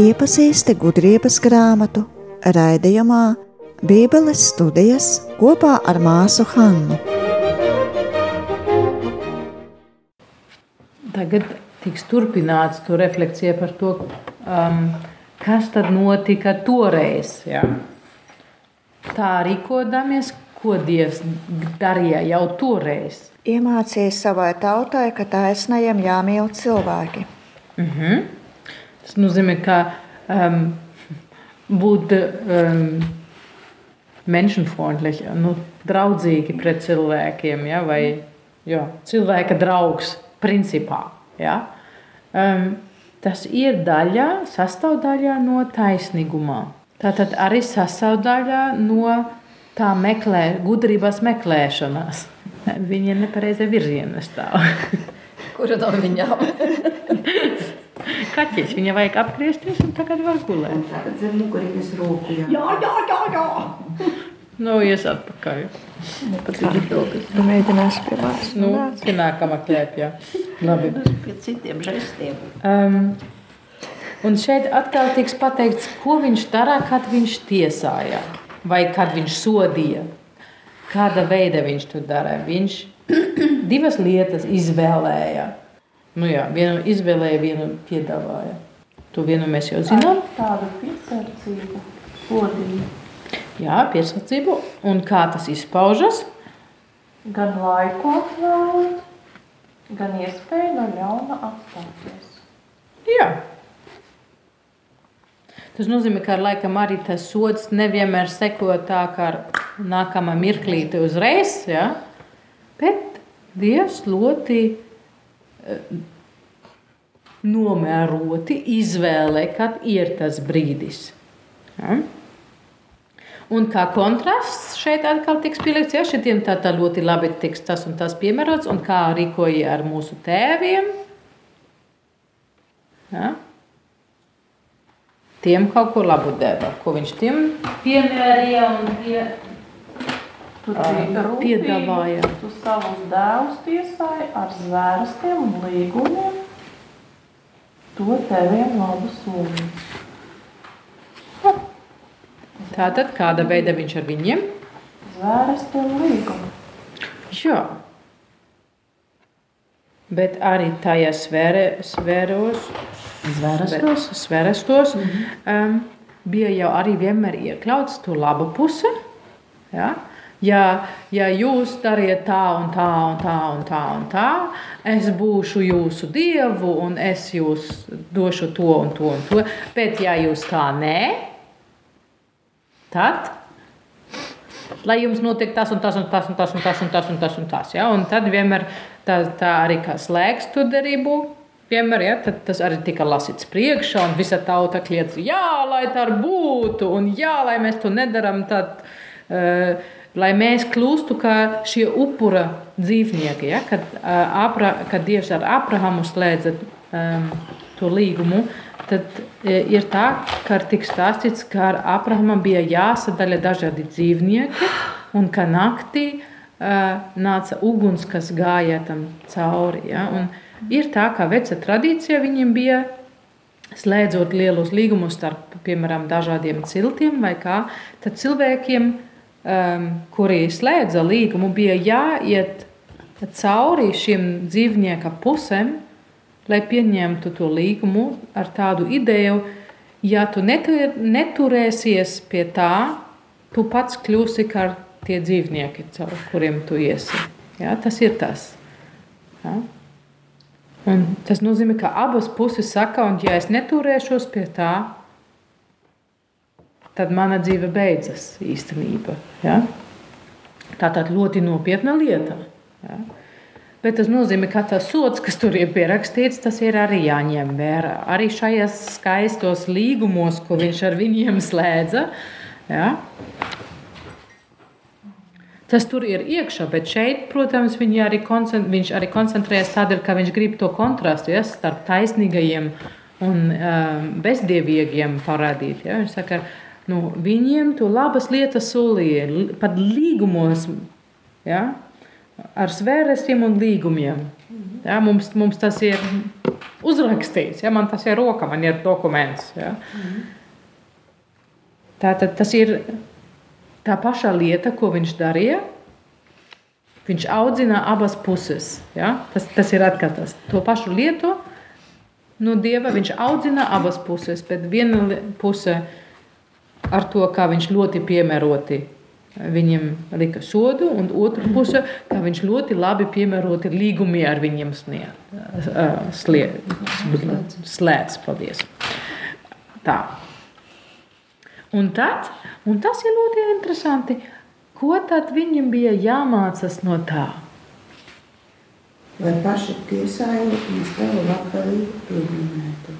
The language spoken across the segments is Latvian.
Iepazīsti gudrības grāmatu raidījumā Bībeles studijas kopā ar māsu Hannu. Tagad tiks turpināts to refleksija par to, um, kas tad notika toreiz. Ja? Tā rīkodamies, ko Dievs darīja jau toreiz. Iemācīja savai tautai, ka taisnajam jāmīl cilvēki. Mm -hmm. Tas nozīmē, ka um, būt um, menschenfreundlich, nu, draudzīgi pret cilvēkiem, ja, vai jā, cilvēka draugs principā. Ja. Um, tas ir daļa, sastāvdaļa no taisnīguma. Tātad arī sastāvdaļa no tā meklē, gudrības meklēšanas. Viņa nepareizā virzienā stāv. Kura no viņām? Kaķis, viņa vajag apgriezties un tagad var gulēt. Tagad zem mugurības rūku. Jā, jā, jā, jā. jā. Nu, ies atpakaļ. Tu mēģināsi pie manis. Nu, pie nākamā klēpjā. Labi. Pie citiem žestiem. Um, un šeit atkal tiks pateikts, ko viņš darā, kad viņš tiesāja. Vai kad viņš sodīja. Kāda veida viņš to darīja. Viņš divas lietas izvēlēja. Nu jā, vienu izvēlēja, vienu piedāvāja. To vienu mēs jau zinām. Tādu piesardzību, godību. Jā, piesardzību. Un kā tas izpaužas? Gan laiku atvēlēt, gan iespēju no ļauna atstāties. Jā. Tas nozīmē, ka ar laikam arī tas sods nevienmēr seko tā, kā ar nākamā mirklīte uzreiz, ja? bet Dievs ļoti nomēroti izvēlē, kad ir tas brīdis. Ja? Un kā kontrasts šeit atkal tiks pielikts, ja šitiem tā, tā ļoti labi tiks tas un tas piemērots, un kā rīkoja ar mūsu tēviem. Ja? Tiem kaut ko labu deva, ko viņš tiem piemērīja un pie, uh, piedāvāja. Tu savus dēlus tiesāji ar zvērstiem un līgumiem. To teviem labu soli. Tātad kāda veida viņš ar viņiem? Zvērsti un līgumi. Jā. Bet arī tajā Zvērestos? sfērestos mm -hmm. um, bija jau arī vienmēr iekļauts to labu pusi. Ja? Ja, ja jūs dariet tā un tā un tā un tā un tā, es būšu jūsu dievu un es jūs došu to un to un to. Bet ja jūs tā nē, tad lai jums notiek tas un tas un tas un tas un tas un tas un tas un tas. Ja? Un tad vienmēr tā, tā arī kā slēgs to derību. Vienmēr ja, tas arī tika lasīts priekšā, un visa tauta kliedz, jā, lai tā būtu, un jā, lai mēs to nedaram. Tad, uh, lai mēs kļūstu kā šie upura dzīvnieki. Ja? Kad, uh, Abra, kad Dievs ar Abrahamu slēdza um, to līgumu, tad uh, ir tā, ka tiek stāstīts, ka ar Abrahamam bija jāsadala dažādi dzīvnieki, un ka naktī nāca uguns, kas gāja tam cauri. Ja? Un ir tā, ka veca tradīcija viņiem bija. Slēdzot lielus līgumus starp, piemēram, dažādiem ciltiem kā, tad cilvēkiem um, kuri slēdza līgumu, bija jāiet cauri šiem dzīvnieka pusēm, lai pieņemtu to līgumu ar tādu ideju, ja tu netur, neturēsies pie tā, tu pats kļūsi kā tie dzīvnieki, caur kuriem tu iesi. Ja, tas ir tas. Ja? Un tas nozīmē, ka abas puses saka, un ja es neturēšos pie tā, tad mana dzīve beidzas īstenībā. Ja? Tā ir ļoti nopietna lieta. Ja? Bet tas nozīmē, ka tas sots, kas tur ir pierakstīts, tas ir arī jāņem vērā. Arī šajos skaistos līgumos, ko viņš ar viņiem slēdza. Ja? Tas tur ir iekšā, bet šeit, protams, arī viņš arī koncentrējas tādēļ, ka viņš grib to kontrastu ja, starp taisnīgajiem un um, bezdievīgiem parādīt. Ja. Viņš saka, ka nu, viņiem to labas lietas solīja, pat līgumos. Ja? ar svērestiem un līgumiem. Ja, mums, mums tas ir uzrakstīts, ja, man tas ir roka, man ir dokuments. Ja. Tātad tas ir tā pašā lieta, ko viņš darīja. Viņš audzina abas puses. Ja? Tas, tas ir atkal tas. To pašu lietu no dieva viņš audzina abas puses. Bet viena puse ar to, kā viņš ļoti piemēroti viņam lika sodu, un otra puse, kā viņš ļoti labi piemēroti līgumi ar viņiem sniedz. Slēdz, paldies. Tā. Un, tad, un tas ir ļoti interesanti. Ko tad viņam bija jāmācās no tā? Lai paši tiesājot, mēs tavu labdarību pieminētu.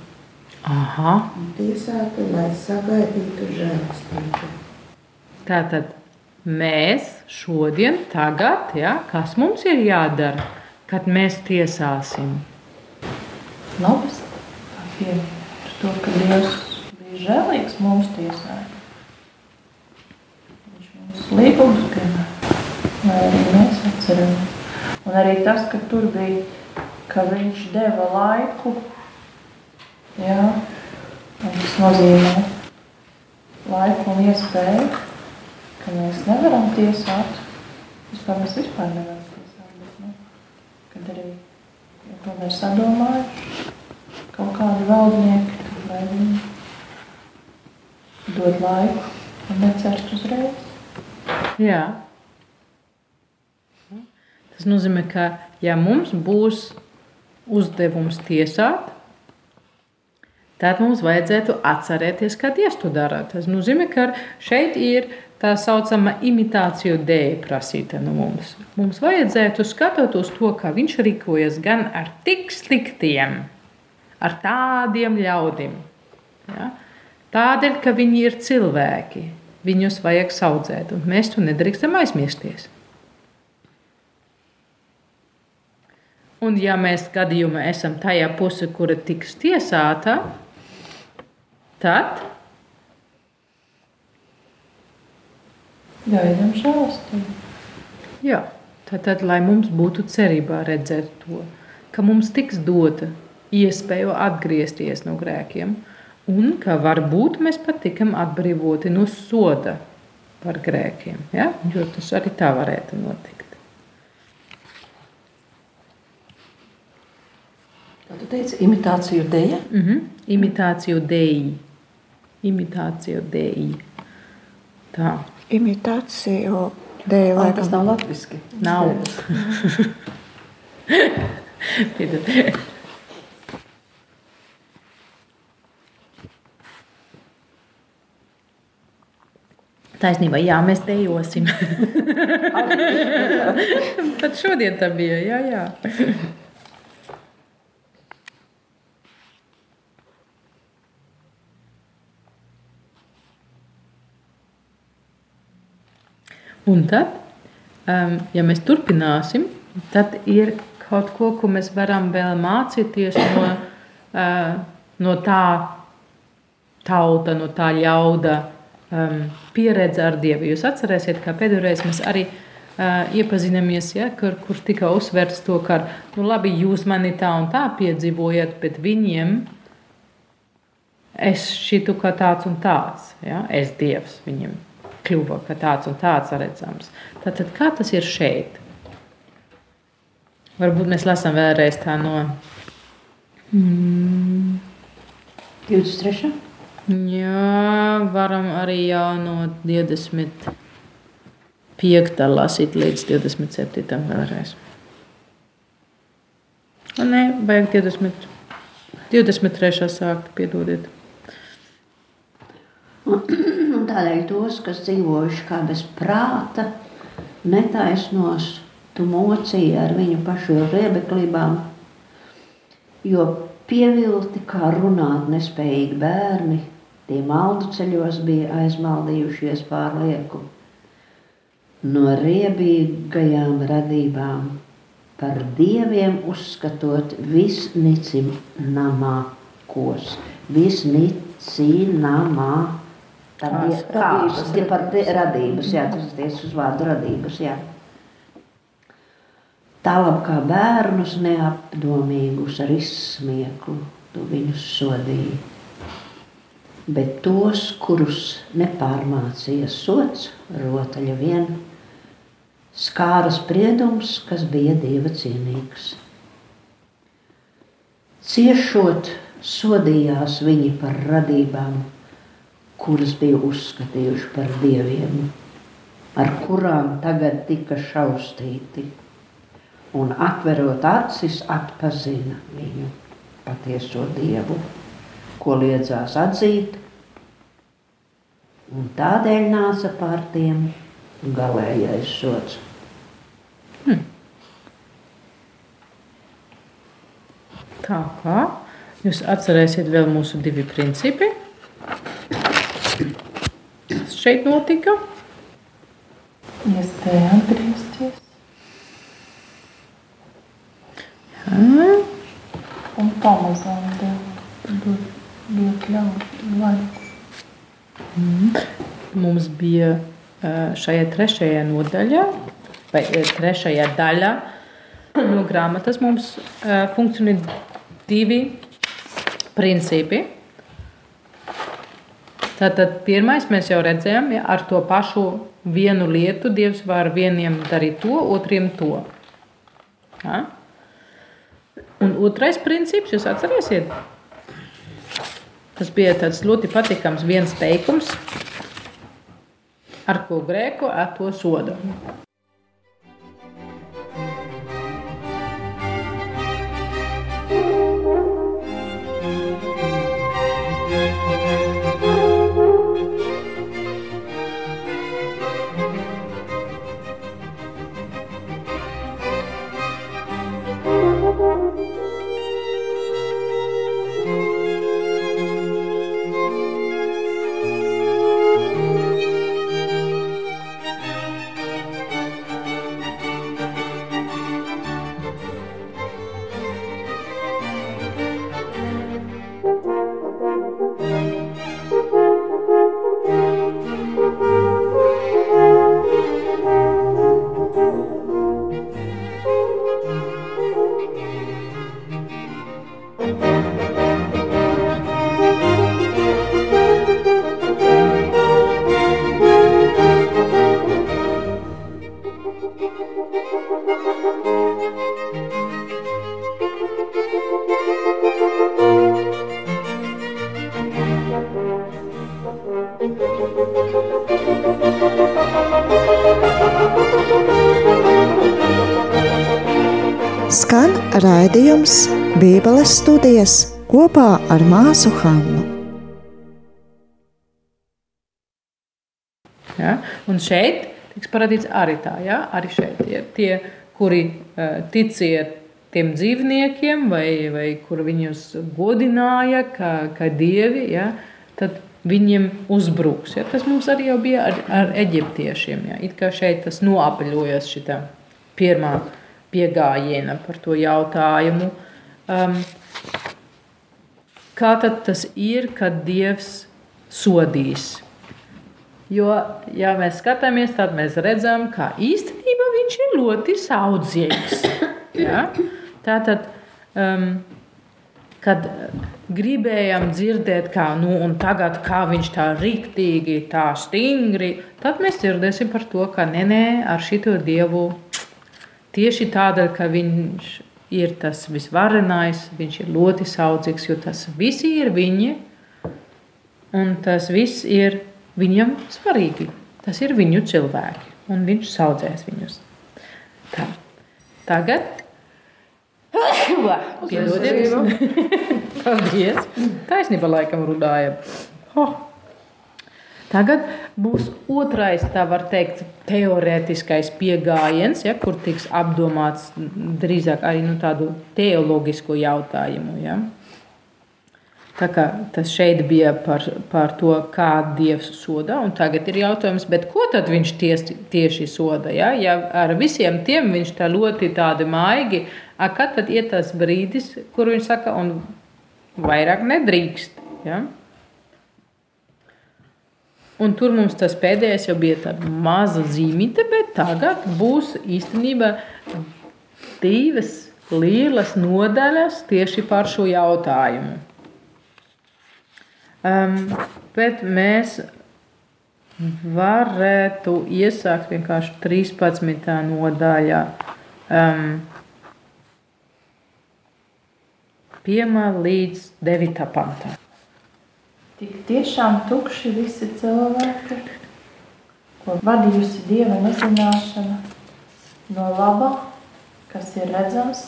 Aha, Un tiesātu, lai sagaidītu žēlastību. tātad mēs šodien, tagad, ja, kas mums ir jādara, kad mēs tiesāsim? Labas, kā pieminēt to, ka Dievs žēlīgs mums tiesā. Viņš mums līgums piemēra, lai arī mēs atceramies. Un arī tas, ka tur bija, ka viņš deva laiku, jā, tas nozīmē laiku un iespēju, ka mēs nevaram tiesāt. Vispār mēs vispār nevaram tiesāt, bet, nu, kad arī ja to mēs sadomājuši, kaut kādi valdnieki, lai viņi dod laiku un necerst uzreiz. Jā. Tas nozīmē, ka ja mums būs uzdevums tiesāt, tad mums vajadzētu atcerēties, kā Dievs to dara. Tas nozīmē, ka šeit ir tā saucama imitāciju dēļ prasīta no mums. Mums vajadzētu skatot uz to, kā viņš rīkojas gan ar tik sliktiem, ar tādiem ļaudīm. Ja? Tādēļ, ka viņi ir cilvēki, viņus vajag audzēt, un mēs to nedrīkstam aizmirsties. Un, ja mēs gadījumā esam tajā pusē, kura tiks tiesāta, tad Gaidām žēlastību. Jā, tad, tad, lai mums būtu cerībā redzēt to, ka mums tiks dota iespēja atgriezties no grēkiem, un ka varbūt mēs pat tikam atbrīvoti no soda par grēkiem. Ja? Jo tas arī tā varētu notikt. Kā tu teici, imitāciju dēļ? Mm -hmm. Imitāciju dēļ. Imitāciju dēļ. Tā Imitāciju dēļ, Vai tas nav latviski? nav. Piedod. Taisnība, jā, mēs dejosim. Pat šodien tā bija. Jā, jā. Un tad, um, ja mēs turpināsim, tad ir kaut ko, ko mēs varam vēl mācīties no, uh, no tā tauta, no tā ļauda um, pieredze ar Dievu. Jūs atcerēsiet, ka pēdējais mēs arī uh, iepazināmies, ja, kur, kur tika uzsverts to, ka nu, labi, jūs mani tā un tā piedzīvojat, bet viņiem es šitu kā tāds un tāds. Ja? Es Dievs viņiem kļuva kā tāds un tāds redzams. Tātad kā tas ir šeit? Varbūt mēs lasām vēlreiz tā no. Mm, 23. Jā, varam arī jau no 25. lasīt līdz 27. vēlreiz. O, Nē, vajag 20. 23. sākt, piedodiet. Un tādēļ tos, kas dzīvojuši kā bez prāta, netaisnos, tu mocīji ar viņu pašu riebeklībām, jo pievilti kā runāt nespējīgi bērni, tie maldu ceļos bija aizmaldījušies pārlieku. No riebīgajām radībām par dieviem uzskatot visnicināmākos, visnicināmā. Tā bija Radības, radības, par radības. jā, tas tiec uz vārdu radības, jā. Tālāk kā bērnus neapdomīgus ar izsmieklu, tu viņus sodīji. Bet tos, kurus nepārmācīja sots, rotaļa vien, skāra spriedums, kas bija dieva cienīgs. Ciešot, sodījās viņi par radībām, kuras bija uzskatījuši par dieviem, ar kurām tagad tika šaustīti. Un atverot acis, atpazina viņu patieso dievu, ko liedzās atzīt, un tādēļ nāca pār tiem galējais sots. Tā kā jūs atcerēsiet vēl mūsu divi principi. Šeit notika? Iespēja atgriezties Jā, un pamazām dot iekļaut mums bija ā, šajā trešajā nodaļā, vai ā, trešajā daļā no grāmatas mums ā, funkcionē divi principi. Tātad pirmais mēs jau redzējām, ja ar to pašu vienu lietu Dievs var vieniem darīt to, otriem to. Ja? Un otrais princips, jūs atcerēsiet, tas bija tāds ļoti patīkams viens teikums, ar ko grēku ar to sodu. Skan raidījums Bībeles studijas kopā ar māsu Hannu. Ja? Un šeit tiks parādīts arī tā, ja? arī šeit ir tie, kuri uh, ticiet tiem dzīvniekiem, vai, vai kur viņus godināja, kā, kā dievi, ja? tad viņiem uzbruks. Ja? Tas mums arī bija ar, ar eģiptiešiem. Ja? It kā šeit tas noapaļojas šitā pirmā piegājiena par to jautājumu. Um, kā tas ir, kad Dievs sodīs? Jo, ja mēs skatāmies, tad mēs redzam, ka īstenībā viņš ir ļoti saudzīgs. Ja? Tātad, um, kad gribējām dzirdēt, kā nu, tagad, kā viņš tā rīktīgi, tā stingri, tad mēs dzirdēsim par to, ka nē, nē, ar šito dievu tieši tādēļ, ka viņš ir tas visvarenais, viņš ir ļoti saudzīgs, jo tas viss ir viņi, un tas viss ir viņam svarīgi. Tas ir viņu cilvēki, un viņš saudzēs viņus. Tā. Tagad. Piedodiet, paldies. Taisnība laikam runājam. Oh. Tagad būs otrais, tā var teikt, teorētiskais pieejams, ja, kur tiks apdomāts drīzāk arī nu, tādu teoloģisku jautājumu. Ja. Tā kā tas šeit bija par, par to, kā Dievs soda, un tagad ir jautājums, ko tad viņš ties, tieši soda? Ja? ja ar visiem tiem viņš tā ļoti tādi maigi, kad tad ir tas brīdis, kur viņš saka, un vairāk nedrīkst. Ja? Un tur mums tas pēdējais jau bija tāda maza zīmīte, bet tagad būs īstenībā divas lielas nodaļas tieši par šo jautājumu. Um, bet mēs varētu iesākt vienkārši 13. nodaļā. Um, Piemēra līdz 9. pantā. Tik tiešām tukši visi cilvēki, ko vadījusi dieva nezināšana, no laba, kas ir redzams,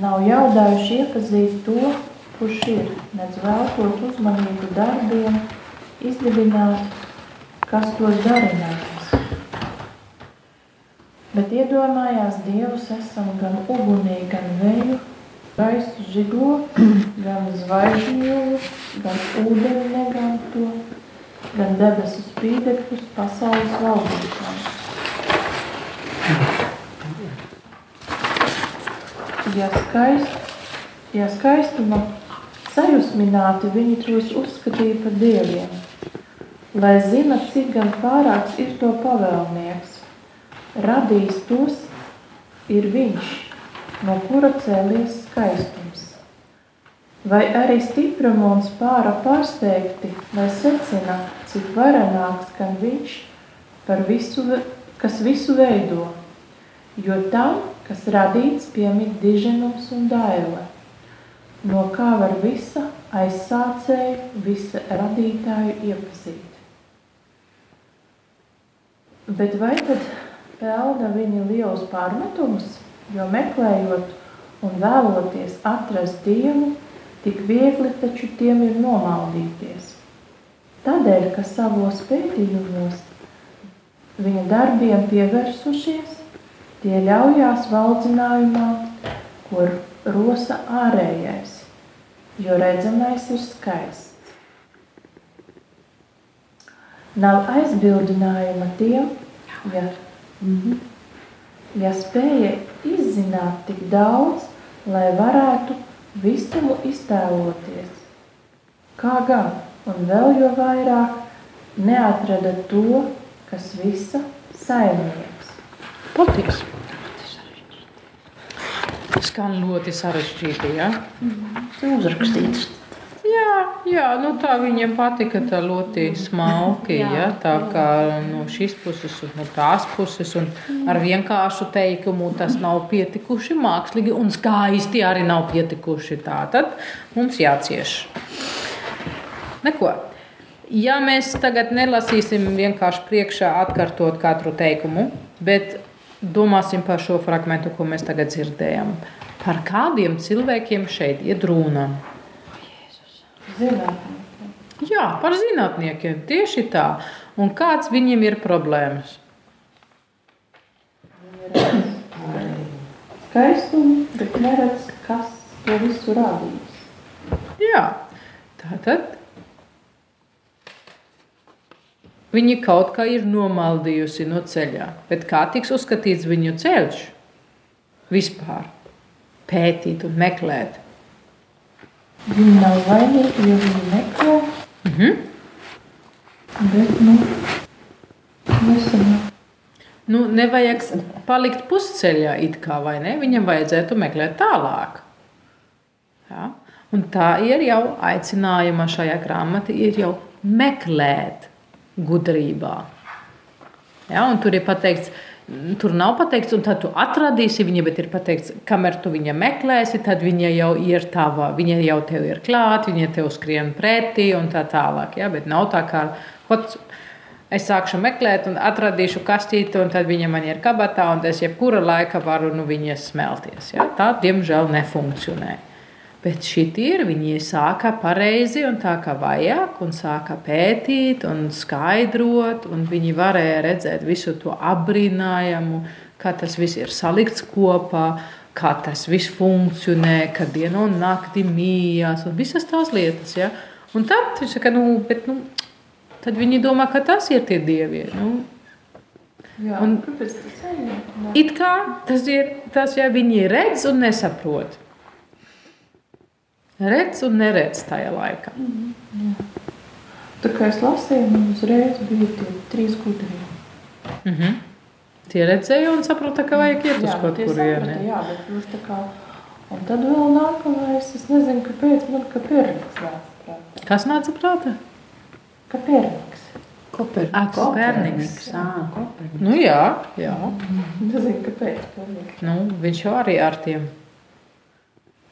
nav jaudājuši iepazīt to, kurš ir, nedz veltot uzmanību darbiem, izdibināt, kas tos darinājās. Bet iedomājās Dievus esam gan ugunī, gan vēju, gaisu žigo, gan zvaigžņu, gan ūdeni neganto, gan debesu spīdekļus pasaules valdīšanai. Ja, skaist, ja skaistuma sajūsmināti viņi tos uzskatīja par dieviem, lai zina, cik gan pārāks ir to pavēlnieks. Radījis tos ir viņš, no kura cēlies skaistums. Vai arī stiprumu un spāra pārsteigti, lai secina, cik varenāks gan viņš, par visu, kas visu veido, jo tam, kas radīts, piemīt diženums un daile, no kā var visa aizsācēju, visa radītāju iepazīt. Bet vai tad pelna viņa lielus pārmetumus, jo meklējot un vēloties atrast Dievu, tik viegli taču tiem ir nomaldīties. Tādēļ, ka savos pētījumos viņa darbiem pievērsušies, tie ļaujās valdzinājumā, kur rosa ārējais, jo redzamais ir skaists. Nav aizbildinājuma tiem, ja, ja spēja izzināt tik daudz, lai varētu visumu iztēloties. Kā gan, un vēl jo vairāk, neatrada to, kas visa saimnieks. Paldies! Skan ļoti sarežģīti. Ja? Uzrakstīts. Jā, jā nu tā viņiem patika. Tā ļoti smalki. ja? Tā kā no šīs puses un no tās puses. Ar vienkāršu teikumu tas nav pietikuši mākslīgi un skaisti arī nav pietikuši. Tā tad mums jācieš. Neko. Ja mēs tagad nelasīsim vienkārši priekšā atkārtot katru teikumu, bet domāsim par šo fragment, ko mēs tagad dzirdējam. Par kādiem cilvēkiem šeit ir runa? Zinātnē. Jā, par zinātniekiem tieši tā. Un kāds viņiem ir problēmas? Skaistumu, bet neredz, kas to visu radījis. Jā, tā tad viņi kaut kā ir nomaldījusi no ceļa. Bet kā tiks uzskatīts viņu ceļš? Vispār pētīt un meklēt. Viņi nav vainīgi, jo viņi meklē, Mhm. bet, nu, nesanāk. Nu, nevajag palikt pusceļā, it kā vai ne? Viņam vajadzētu meklēt tālāk. Ja? Un tā ir jau aicinājuma šajā grāmatā, ir jau meklēt gudrībā. Ja? Un tur ir pateikts, tur nav pateikts, un tad tu atradīsi viņu, bet ir pateikts, kamēr tu viņu meklēsi, tad viņa jau ir tava, viņa jau tev ir klāta, viņa tev skrien pretī un tā tālāk. Ja? Bet nav tā kā. Hot, Es sākšu meklēt, un atradīšu kastīti, un tad viņa man ir kabatā, un es jebkura laika varu nu, viņas smelties. Ja? Tā, diemžēl, nefunkcionē. Bet šī ir, viņi sāka pareizi un tā kā vajag, un sāka pētīt un skaidrot, un viņi varēja redzēt visu to apbrīnājumu, kā tas viss ir salikts kopā, kā tas viss funkcionē, kad diena un nakti mījās, un visas tās lietas. Ja? Un tad viņš saka, nu, bet, nu, tad viņi domā, ka tas ir tie dievi. Nu, Jā, Un- tas ir? it kā tas ir tas, ja viņi redz un nesaprot. Redz un neredz tajā laikā. Tā kā es lasīju, man uzreiz bija tie trīs gudrie. Mhm. Tie redzēja un saprata, ka vajag iet uz Jā, kaut kurieni. saprata, Jā, bet jūs tā kā... Un tad vēl nākamais, es nezinu, kāpēc, man ka pierniks nāca prātā. Kas nāca prātā? Ka pierniks. Koperniks. Ak, Koperniks. Ā, Koperniks. Nu jā, jā. Nezinu, kāpēc. Nu, viņš jau arī ar tiem.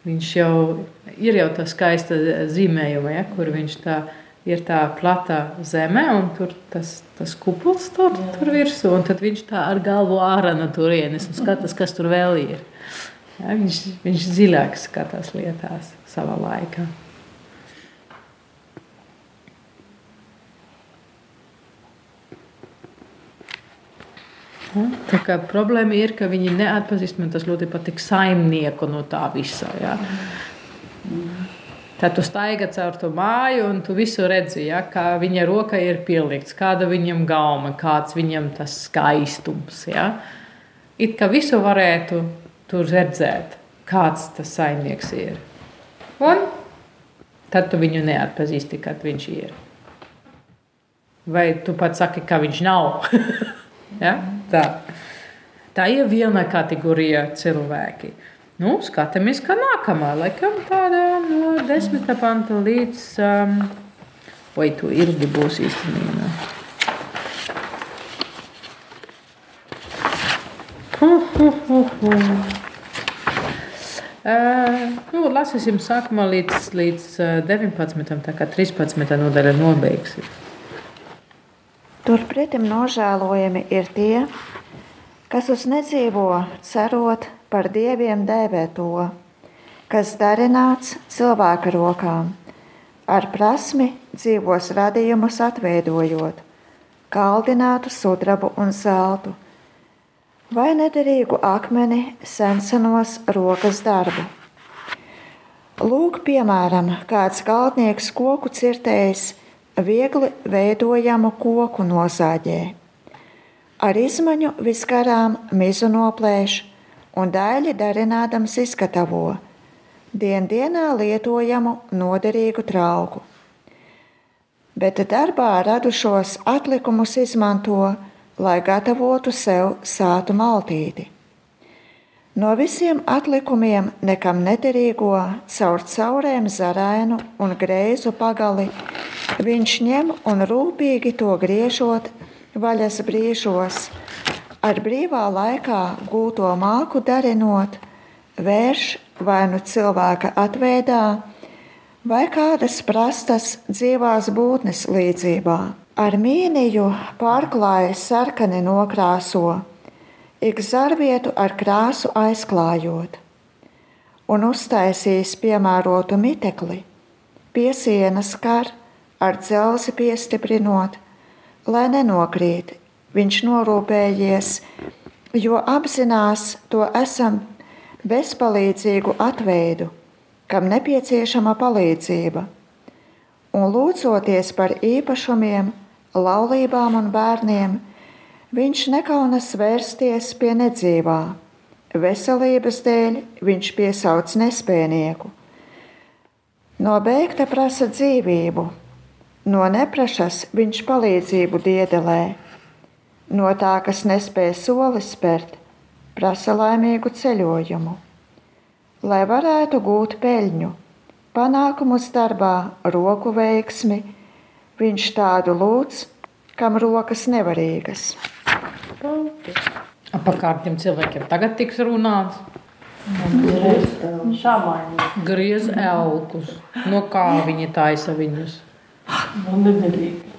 Viņš jau ir jau tā skaista zīmējuma, ja, kur viņš tā ir tā platā zeme, un tur tas, tas kupuls tur, tur virsū, un tad viņš tā ar galvu ārā no turienes un skatās, kas tur vēl ir. Ja, viņš, viņš dziļāk skatās lietās savā laikā. Tā kā problēma ir, ka viņi neatpazīst, man tas ļoti patīk, saimnieku no tā visa. Ja. Tad tu staigā caur to māju, un tu visu redzi, ja, kā viņa roka ir pielikts, kāda viņam gauma, kāds viņam tas skaistums. Ja. It kā visu varētu tur redzēt, kāds tas saimnieks ir. Un tad tu viņu neatpazīsti, kad viņš ir. Vai tu pats saki, ka viņš nav? ja? Tā. Tā ir viena kategorija cilvēki. Nu, skatāmies, kā nākamā. Laikam tāda no 10. panta līdz. Um, vai tu ilgi būs īstenībā? Huh, huh, huh, huh. Uh, nu, lasīsim sākumā līdz, līdz uh, 19. tā kā 13. nodaļa nobeigsim. Turpretim nožēlojami ir tie, kas uz nedzīvo cerot par dieviem dēvē to, kas darināts cilvēka rokām, ar prasmi dzīvos radījumus atveidojot, kaldinātu sudrabu un zeltu, vai nederīgu akmeni sensenos rokas darbu. Lūk, piemēram, kāds galdnieks koku cirtējs viegli veidojamu koku nozāģē. Ar izmaņu visgarām mizu noplēš un daļi darinādams izgatavo, dien dienā lietojamu noderīgu trauku. Bet darbā radušos atlikumus izmanto, lai gatavotu sev sātu maltīti. No visiem atlikumiem nekam nederīgo caur caurēm zarēnu un greizu pagali. Viņš ņem un rūpīgi to griežot vaļas brīžos, ar brīvā laikā gūto māku darinot, vērš vai nu cilvēka atveidā, vai kādas prastas dzīvās būtnes līdzībā. Ar mīniju pārklāja sarkani nokrāso, ik zarvietu ar krāsu aizklājot, un uztaisīs piemērotu mitekli, pie sienas kar, ar dzelzi piestiprinot, lai nenokrīt. Viņš norūpējies, jo apzinās to esam bezpalīdzīgu atveidu, kam nepieciešama palīdzība, un lūdzoties par īpašumiem, laulībām un bērniem, viņš nekaunas vērsties pie nedzīvā. Veselības dēļ viņš piesauc nespējnieku. No beigta prasa dzīvību, no neprašas viņš palīdzību diedelē, no tā, kas nespēja soli spērt, prasa laimīgu ceļojumu, lai varētu gūt peļņu, panākumus darbā, roku veiksmi, viņš tādu lūdz, kam rokas nevarīgas. Apkārtiem cilvēkiem tagad tiks runāts. Griez elkus. No kā viņi taisa viņus? Nu, nederīgi.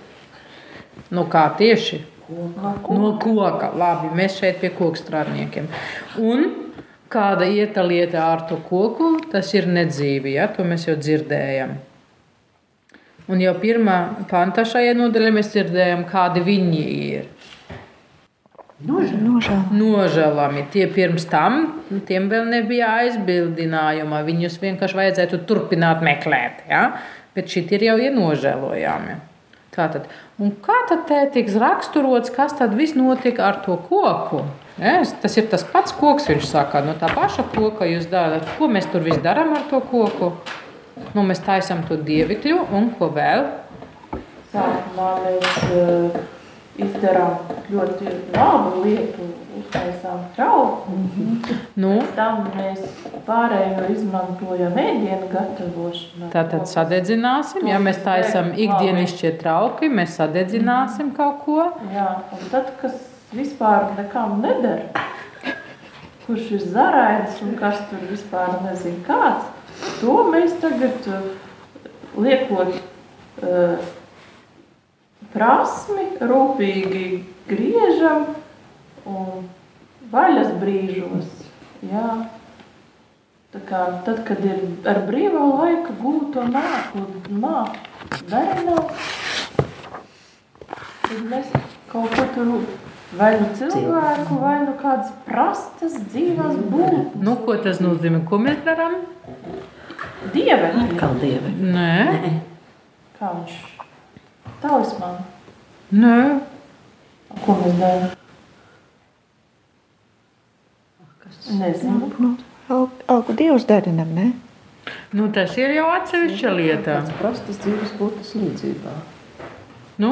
No kā tieši? No koka. Labi, mēs šeit pie koku strādniekiem. Un kāda ieta lieta ar to koku, tas ir nedzīvi. Ja? To mēs jau dzirdējam. Un jau pirmā pantā šajā nodaļā mēs dzirdējam, kādi viņi ir. Nožēl. Nožēlami. Tie pirms tam, tiem vēl nebija aizbildinājuma. Viņus vienkārši vajadzētu turpināt meklēt. Ja? Bet šī ir jau ir nožēlojami. Tātad, un kā tad te tiks raksturots, kas tad viss notika ar to koku? Es, tas ir tas pats koks, viņš saka, no tā paša koka jūs darāt. Ko mēs tur viss darām ar to koku? Nu, mēs taisām to dievikļu un ko vēl? Sākumā mēs uh, izdarām ļoti labu lietu, uztaisām trauku. Nu, Pēc tam mēs pārējo izmantojam ēdienu gatavošanā. Tātad sadedzināsim, ja mēs taisām ikdienišķie trauki, mēs sadedzināsim kaut ko. Jā, un tad, kas vispār nekam nedara, kurš ir zarainis un kas tur vispār nezina kāds, to mēs tagad uh, liekot uh, prasmi, rūpīgi griežam un vaļas brīžos. Jā. Tā kā, tad, kad ir ar brīvā laika gūto māku, māku darīnām, tad mēs kaut ko tur vai nu cilvēku, vai nu kādas prastas dzīvās būtnes. Nu, ko tas nozīmē? Ko mēs darām? Dievekļi, Kā dievi. Nē, kā viņš talisman. nē. Ko mēs darām? Nezinu. Nu, augu dievs darinam, ne? Nu, tas ir jau atsevišķa lieta. Tāds prastas dzīves būtnes līdzībā. Nu,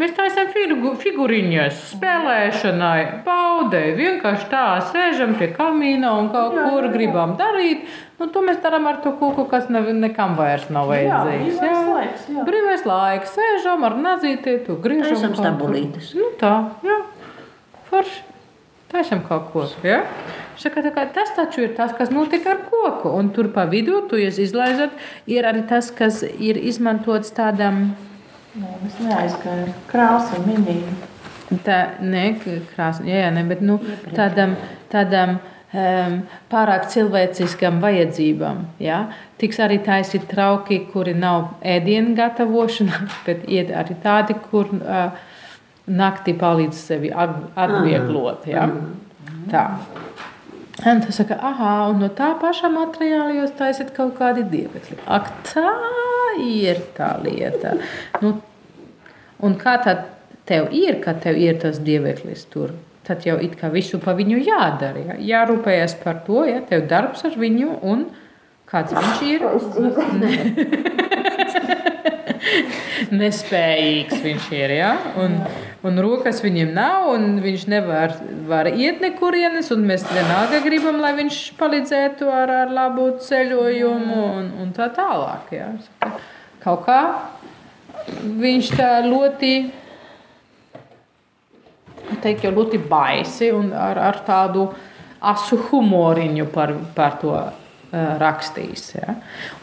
mēs taisām figu- figūriņas, spēlēšanai, baudē. Vienkārši tā sēžam pie kamīna un kaut Jā, kur jā, jā. gribam darīt. Nu, to mēs darām ar to kūku, kas ne, nekam vairs nav Jā, vajadzīgs. brīvais laiks, jā. Brīvais laiks, sēžam ar nazīti, tu griežam. Kur. stabulītes. Nu, tā, jā. Forši. Taisam kaut ko. Ja? Saka, tā kā, tas taču ir tas, kas notiek ar koku. Un tur pa vidu, tu jūs izlaizat, ir arī tas, kas ir izmantots tādam. Nē, mēs neaizgājām. Krāsa minīja. Tā, ne, krāsa, jā, jā, ne, bet nu, tādam, tādam um, pārāk cilvēciskam vajadzībām. Ja? Tiks arī taisīt trauki, kuri nav ēdienu gatavošana, bet ir arī tādi, kur uh, naktī palīdz sevi atvieglot. Ja? Tā. Un tas saka, ah, un no tā paša materiāla jūs taisat kaut kādi dievekļi. Ak, tā ir tā lieta. Nu, Un kā tad tev ir, kad tev ir tas dieveklis tur? Tad jau it kā visu pa viņu jādara. Ja? Jārūpējas par to, ja tev darbs ar viņu un kāds viņš ir. Nespējīgs viņš ir. Ja? Un, un rokas viņam nav, un viņš nevar var iet nekurienes. un Mēs vienalga gribam, lai viņš palīdzētu ar, ar labu ceļojumu un, un tā tālāk. Saka, Kaut kā viņš tā ļoti, teiktu, ļoti baisi un ar, ar tādu asu humoriņu par, par to uh, rakstījis. Ja?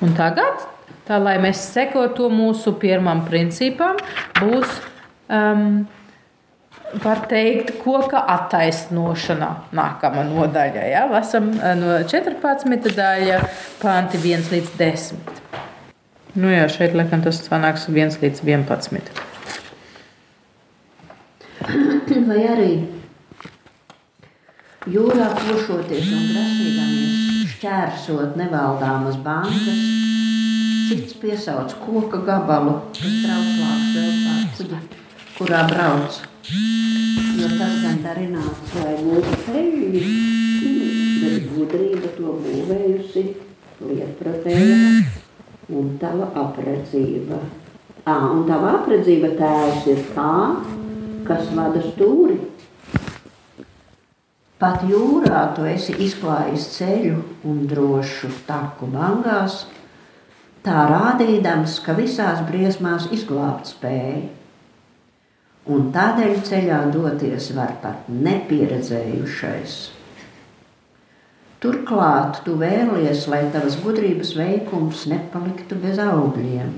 Un tagad, tā, lai mēs sekotu mūsu pirmam principam, būs, um, var teikt, koka attaisnošana nākamā nodaļa. Ja? Lasam uh, no 14. daļa, panti 1 līdz 10. Nu jā, šeit laikam tas sanāks 1 līdz 11. Vai arī jūrā pošoties un grasīdamies šķērsot nevaldāmas bankas, cits piesauc koka gabalu, kas trauslāks vēl pār kuģi, kurā brauc. Jo tas gan darināts, lai būtu peļņi, bet gudrība to būvējusi lietpratējā un tava apredzība. Ā, un tava apredzība tēvs ir tā, kas vada stūri. Pat jūrā tu esi izklājis ceļu un drošu taku bangās, tā rādīdams, ka visās briesmās izglābt spēja. Un tādēļ ceļā doties var pat nepieredzējušais. Turklāt tu vēlies, lai tavas gudrības veikums nepaliktu bez augļiem.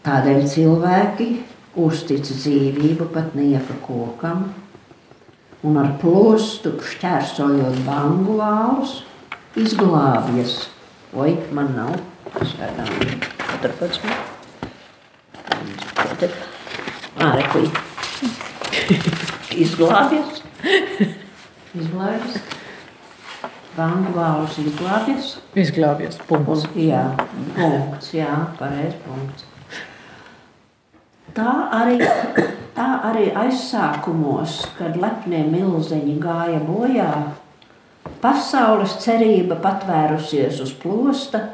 Tādēļ cilvēki uztic dzīvību pat nieka kokam, un ar plostu šķērsojot bangu vālus, izglābjas. Oi, man nav svētām 14. Tad ārekuī. Izglābjas. Izglābjas. Bangu vālus izglābjas. Izglābjas. Punkts. Un, jā, punkts, jā, pareiz punkts. Tā arī, tā arī aizsākumos, kad lepnie milzeņi gāja bojā, pasaules cerība patvērusies uz plosta,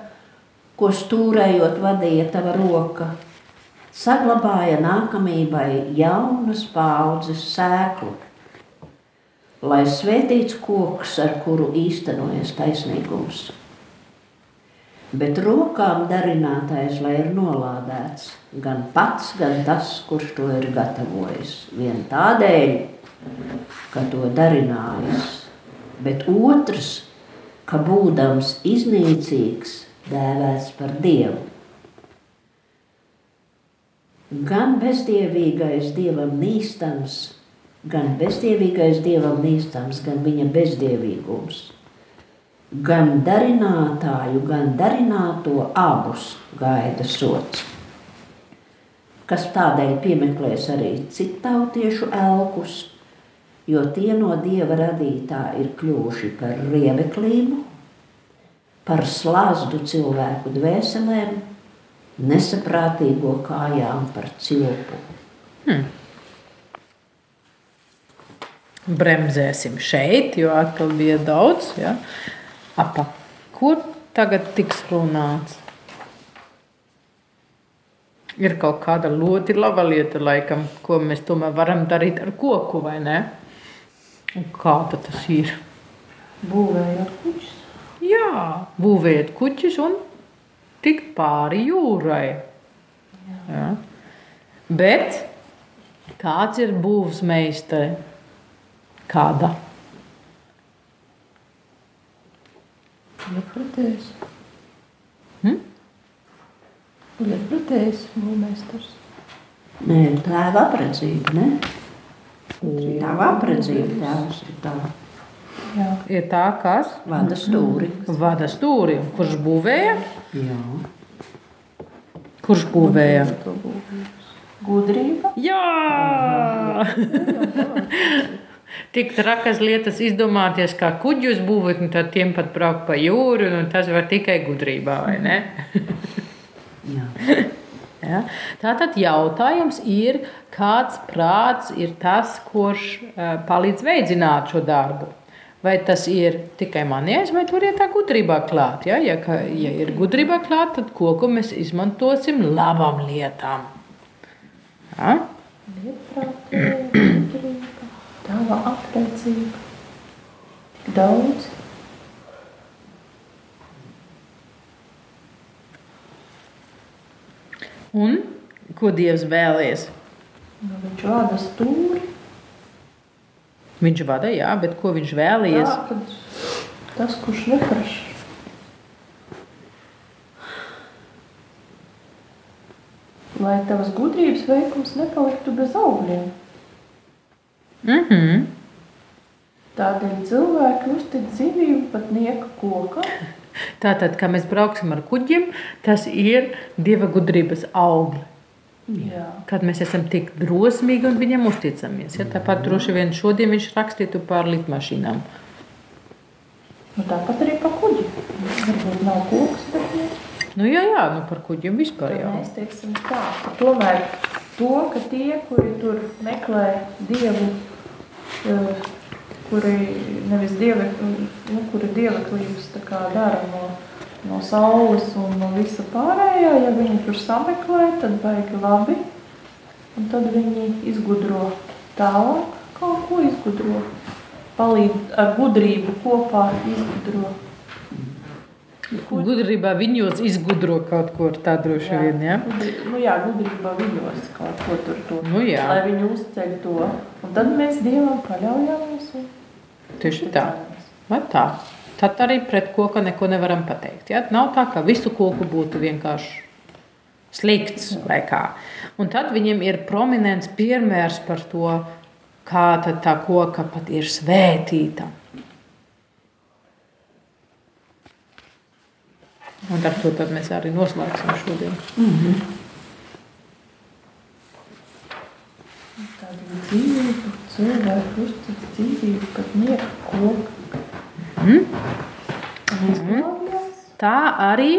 ko stūrējot vadīja tava roka. Saglabāja nākamībai jaunas paudzes sēklu, lai svētīts koks, ar kuru īstenojas taisnīgums. Bet rokām darinātais, lai ir nolādēts gan pats, gan tas, kurš to ir gatavojis. Vien tādēļ, ka to darinājis, bet otrs, ka būdams iznīcīgs, dēvēts par dievu. Gan bezdievīgais dievam nīstams, gan bezdievīgais dievam nīstams, gan viņa bezdievīgums. Gan darinātāju, gan darināto abus gaida sots. Kas tādēļ piemeklēs arī citautiešu elkus, jo tie no dieva radītā ir kļuvuši par riebeklību, par slazdu cilvēku dvēselēm, nesaprātīgo kājām par cilpu. Hmm. Bremzēsim šeit, jo atkal bija daudz. Ja? Apa, kur tagad tiks runāts? Ir kaut kāda ļoti laba lieta, laikam, ko mēs tomēr varam darīt ar koku, vai ne? Un kā tad tas ir? Būvējot kuģus. Jā, būvēt kuģus un tikt pāri jūrai. Jā. Bet kāds ir būvs meistars? Kāda? Lietpratējs. Hm? Lietpratējs būvmeistars. Nē, tā ir apredzība, ne? Tā ir apredzība, tēvs ir tā. Jā. Ir tā, kas Vada stūri. vada stūri. Kurš būvēja? Jā. Kurš būvēja? Gudrība. Jā! Tik trakas lietas izdomāties, kā kuģus būvēt, un tad tiem pat braukt pa jūru, un tas var tikai gudrībā, vai ne? Jā. Ja? Tātad jautājums ir, kāds prāts ir tas, kurš uh, palīdz veicināt šo darbu? Vai tas ir tikai manies, vai tur ir tā gudrībā klāt? Ja, ja, ka, ja ir gudrībā klāt, tad koku mēs izmantosim labām lietām. Ja? Gudrība, tava apredzība. Tik daudz. Un ko Dievs vēlēs? Nu, viņš vada stūri. Viņš vada, jā, bet ko viņš vēlējies? Jā, tas, kurš nepraša. Lai tavas gudrības veikums nepaliktu bez augļiem. Mm -hmm. Tādēļ cilvēki uztic dzīvību pat nieka kokam. Tātad, kad mēs brauksim ar kuģiem, tas ir dieva gudrības augļi. Jā. Kad mēs esam tik drosmīgi un viņam uzticamies. Ja? Tāpat droši vien šodien viņš rakstītu par lidmašīnām. Nu, tāpat arī pa kuģi. Varbūt nav koks, bet nu, jā, jā, nu par kuģiem vispār jau. mēs teiksim tā. ka Tomēr to, ka tie, kuri tur meklē dievu, eh, kuri nevis dievi, nu, kuri dieveklības tā kā dara no, no saules un no visa pārējā, ja viņi tur sameklē, tad baigi labi. Un tad viņi izgudro tālāk, kaut ko izgudro. Palīdz ar gudrību kopā izgudro. Gudrībā viņos izgudro kaut ko tādu droši Jā. vien. Ja? Gudri- Nu jā, gudrība viņos kaut ko tur to. Nu, jā. Lai viņi uzceļ to. Un tad mēs Dievam paļaujamies un Tieši tā. Vai tā? Tad arī pret koku neko nevaram pateikt. Ja? Nav tā, ka visu koku būtu vienkārši slikts vai kā. Un tad viņiem ir prominents piemērs par to, kā tad tā koka pat ir svētīta. Un ar to mēs arī noslēgsim šodien. Tāda dzīvība, cilvēku uztic dzīvību pat nieka koku. Mm. Tā arī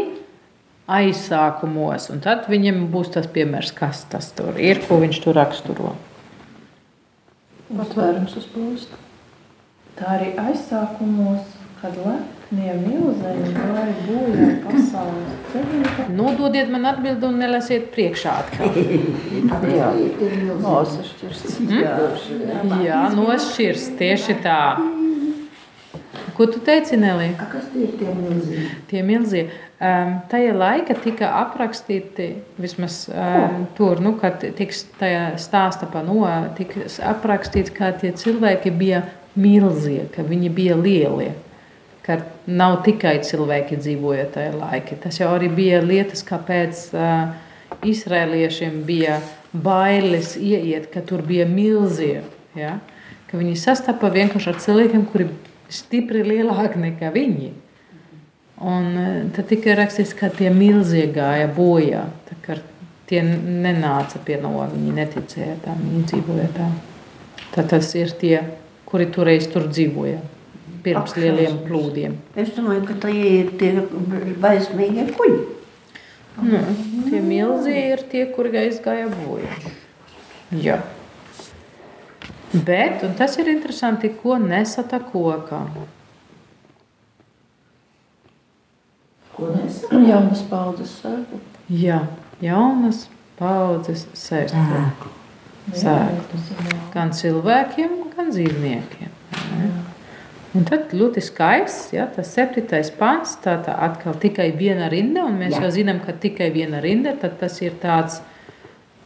aizsākumos, un tad viņam būs tas piemērs, kas tas tur ir, ko viņš tur raksturo. Patvērums uz plūstu. Tā arī aizsākumos, kad lep Nie milzēji gāja bojā pasaules ceļā. Nododiet man atbildi un nelasiet priekšā atkal. Jā, nosašķirst. Jā, nošķirs tieši tā. Ko tu teici, Nelī? A, kas tie ir tie milzīgi? Tie milzie. Um, tajā laikā tika aprakstīti, vismaz um, tur, nu, kad tiks tajā stāsta pa no, tika aprakstīts, ka tie cilvēki bija milzie, ka viņi bija lielie. Ka nav tikai cilvēki dzīvoja tajā laikā. Tas jau arī bija lietas, kāpēc uh, izrēliešiem bija bailes ieiet, ka tur bija milzie. Ja? Ka viņi sastapa vienkārši ar cilvēkiem, kuri stipri lielāki nekā viņi. Un e, tad tika rakstīts, ka tie milzie gāja bojā. Tie nenāca pie no, viņi neticēja tam, viņi dzīvoja tā. Tad tas ir tie, kuri toreiz tur dzīvoja. Pirms Ak, lieliem plūdiem. Es domāju, ka tie ir tie baismīgie kuģi. Nu, tie milzie ir tie, kuri aizgāja bojā. Jā. Bet, un tas ir interesanti, ko nesata kokā. Ko nes? Jaunas paudzes sēklu. Jā, jaunas paudzes sēklu. Sēklu. Gan cilvēkiem, gan dzīvniekiem. ne? Un tad ļoti skaists, ja, tas septītais pants, tā, tā atkal tikai viena rinda, un mēs Jā. jau zinām, ka tikai viena rinda, tad tas ir tāds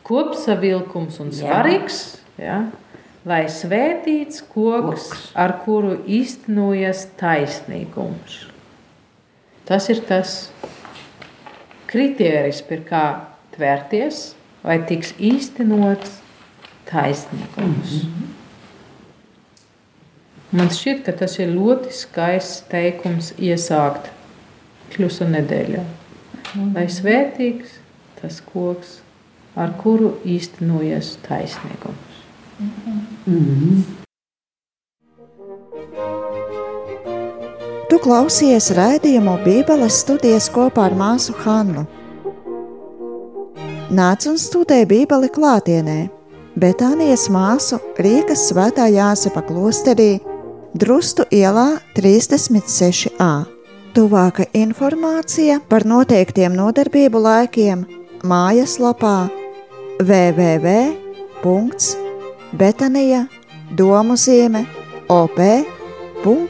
kopsavilkums un Jā. svarīgs, ja, lai svētīts koks, Koks. ar kuru īstenojas taisnīgums. Tas ir tas kritērijs, pie kā tvērties, vai tiks īstenots taisnīgums. Man šķiet, ka tas ir ļoti skaists teikums iesākt kļūsu nedēļā. Lai svētīgs tas koks, ar kuru īstenojas taisnīgums. Tu klausies raidījumu Bībeles studijas kopā ar māsu Hannu. Nāc un studē Bībeli klātienē, Betānijas māsu Rīgas svētā Jāsepa klosterī, Drustu ielā 36a. Tuvāka informācija par noteiktiem nodarbību laikiem mājaslapā www.betanija domu zīme op.lv